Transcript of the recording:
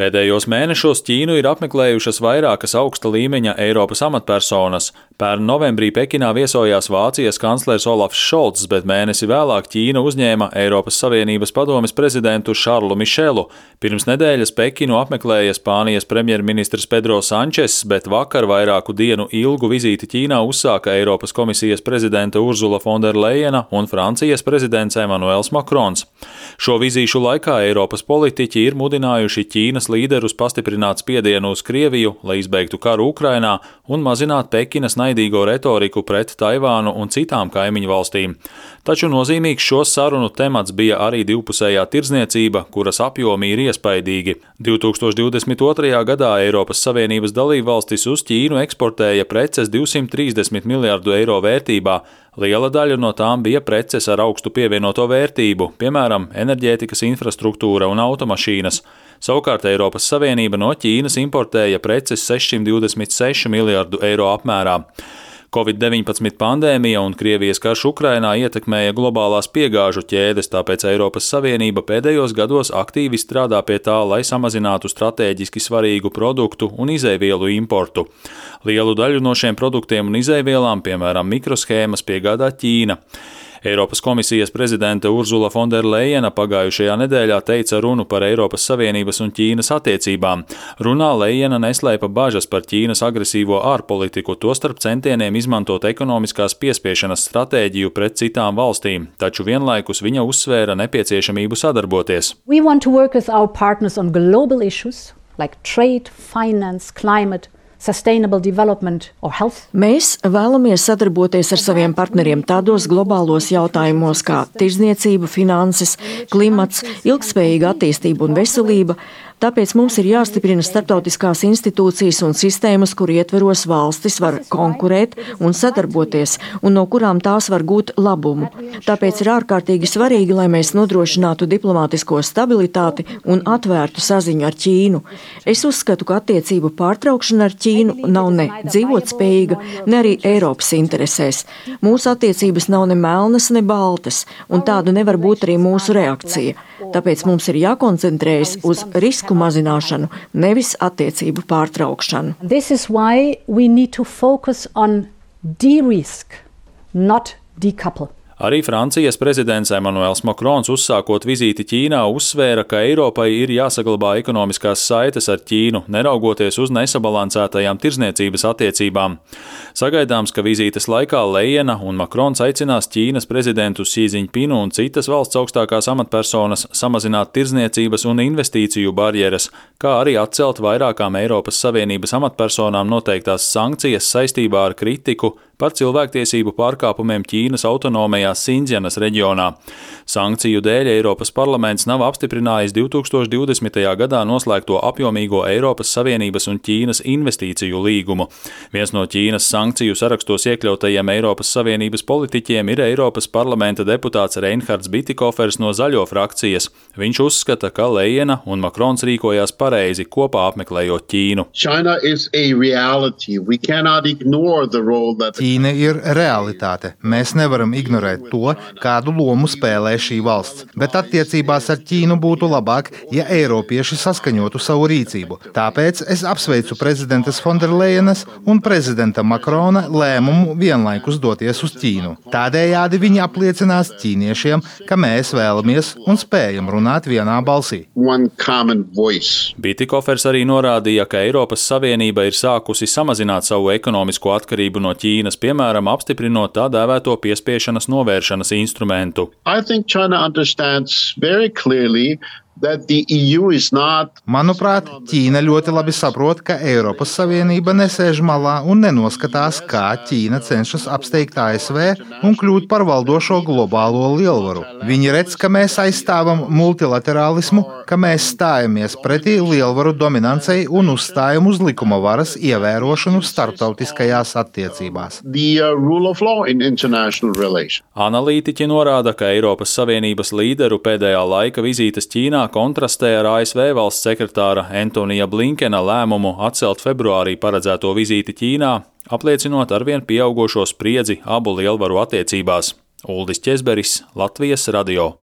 Pēdējos mēnešos Ķīnu ir apmeklējušas vairākas augsta līmeņa Eiropas amatpersonas. Pērn novembrī Pekinā viesojās Vācijas kanclers Olafs Šolts, bet mēnesi vēlāk Ķīna uzņēma Eiropas Savienības padomes prezidentu Šarlu Mišelu. Pirms nedēļas Pekinu apmeklēja Spānijas premjerministrs Pedro Sančes, bet vakar vairāku dienu ilgu vizīti Ķīnā uzsāka Eiropas komisijas prezidenta Urzula Fonderleina un Francijas prezidents Emmanuels Makrons. Šo vizīšu laikā Eiropas politiķi ir mudinājuši Ķīnas līderus pastiprināt spiedienu uz Krieviju, lai izbeigtu karu Ukrainā un mazinātu Pekinas naidīgo retoriku pret Taivānu un citām kaimiņu valstīm. Taču nozīmīgs šo sarunu temats bija arī divpusējā tirdzniecība, kuras apjomi ir iespaidīgi. 2022. gadā Eiropas Savienības dalībvalstis uz Ķīnu eksportēja preces 230 miljārdu eiro vērtībā, Liela daļa no tām bija preces ar augstu pievienoto vērtību, piemēram, enerģētikas infrastruktūra un automašīnas. Savukārt Eiropas Savienība no Ķīnas importēja preces 626 miljardu eiro apmērā. Covid-19 pandēmija un Krievijas karš Ukrainā ietekmēja globālās piegāžu ķēdes, tāpēc Eiropas Savienība pēdējos gados aktīvi strādā pie tā, lai samazinātu strateģiski svarīgu produktu un izēvielu importu. Lielu daļu no šiem produktiem un izēvielām, piemēram, mikroshēmas, piegādā Ķīna. Eiropas komisijas prezidente Urzula Fonderleina pagājušajā nedēļā teica runu par Eiropas Savienības un Ķīnas attiecībām. Runā Leina neslēpa bažas par Ķīnas agresīvo ārpolitiku, tostarp centieniem izmantot ekonomiskās piespiešanas stratēģiju pret citām valstīm, taču vienlaikus viņa uzsvēra nepieciešamību sadarboties. Like trade, finance, climate, Mēs vēlamies sadarboties ar saviem partneriem tādos globālos jautājumos kā tirzniecība, finanses, klimats, ilgspējīga attīstība un veselība, Tāpēc mums ir jāstiprina starptautiskās institūcijas un sistēmas, kur ietveros valstis var konkurēt un sadarboties, un no kurām tās var gūt labumu. Tāpēc ir ārkārtīgi svarīgi, lai mēs nodrošinātu diplomātisko stabilitāti un atvērtu saziņu ar Ķīnu. Es uzskatu, ka attiecību pārtraukšana ar Ķīnu nav ne dzīvotspējīga, ne arī Eiropas interesēs. Mūsu attiecības nav ne melnas, ne baltas, un tāda nevar būt arī mūsu reakcija. Tāpēc mums ir jākoncentrējas uz risku mazināšanu, nevis attiecību pārtraukšanu. De-risk, not decouple. Arī Francijas prezidents Emmanuels Macrons uzsākot vizīti Ķīnā uzsvēra, ka Eiropai ir jāsaglabā ekonomiskās saites ar Ķīnu, neraugoties uz nesabalansētajām tirzniecības attiecībām. Sagaidāms, ka vizītes laikā Lejena un Makrons aicinās Ķīnas prezidentu Sīziņpinu un citas valsts augstākās amatpersonas samazināt tirzniecības un investīciju barjeras, kā arī atcelt vairākām Eiropas Savienības amatpersonām noteiktās sankcijas saistībā ar kritiku par cilvēktiesību pārkāpumiem Ķīnas autonomajā Sindzjanas reģionā. Sankciju dēļ Eiropas parlaments nav apstiprinājis 2020. gadā noslēgto apjomīgo Eiropas Savienības un Ķīnas investīciju līgumu. Viens no Ķīnas sankciju sarakstos iekļautajiem Eiropas Savienības politiķiem ir Eiropas parlamenta deputāts Reinhards Bitikofers no Zaļo frakcijas. Viņš uzskata, ka Lejena un Makrons rīkojās pareizi kopā apmeklējot Ķīnu. Ķīna ir realitāte. Mēs nevaram ignorēt to, kādu lomu spēlē šī valsts. Bet attiecībās ar Ķīnu būtu labāk, ja Eiropieši saskaņotu savu rīcību. Tāpēc es apsveicu prezidentas Fonderlejenas un prezidenta Makrona lēmumu vienlaikus doties uz Ķīnu. Tādējādi viņi apliecinās ķīniešiem, ka mēs vēlamies un spējam runāt vienā balsī. Bitikofers arī norādīja, ka Eiropas Savienība ir sākusi samazināt savu ekonomisko atkarību no Ķīnas piemēram, apstiprinot tā dēvēto piespiešanas novēršanas instrumentu. E Manuprāt, Ķīna ļoti labi saprot, ka Eiropas Savienība nesēž malā un nenoskatās, kā Ķīna cenšas apsteigt ASV un kļūt par valdošo globālo lielvaru. Viņi redz, ka mēs aizstāvam multilaterālismu, ka mēs stājamies pretī lielvaru dominancei un uzstājam uz likuma varas ievērošanu starptautiskajās attiecībās. Uh, Analītiķi norāda, ka Eiropas Savienības līderu pēdējā laika vizītes Ķīnā kontrastē ar ASV valsts sekretāra Antonija Blinkena lēmumu atcelt februārī paredzēto vizīti Ķīnā, apliecinot arvien pieaugušo spriedzi abu lielvaru attiecībās. Uldis Česberis, Latvijas radio.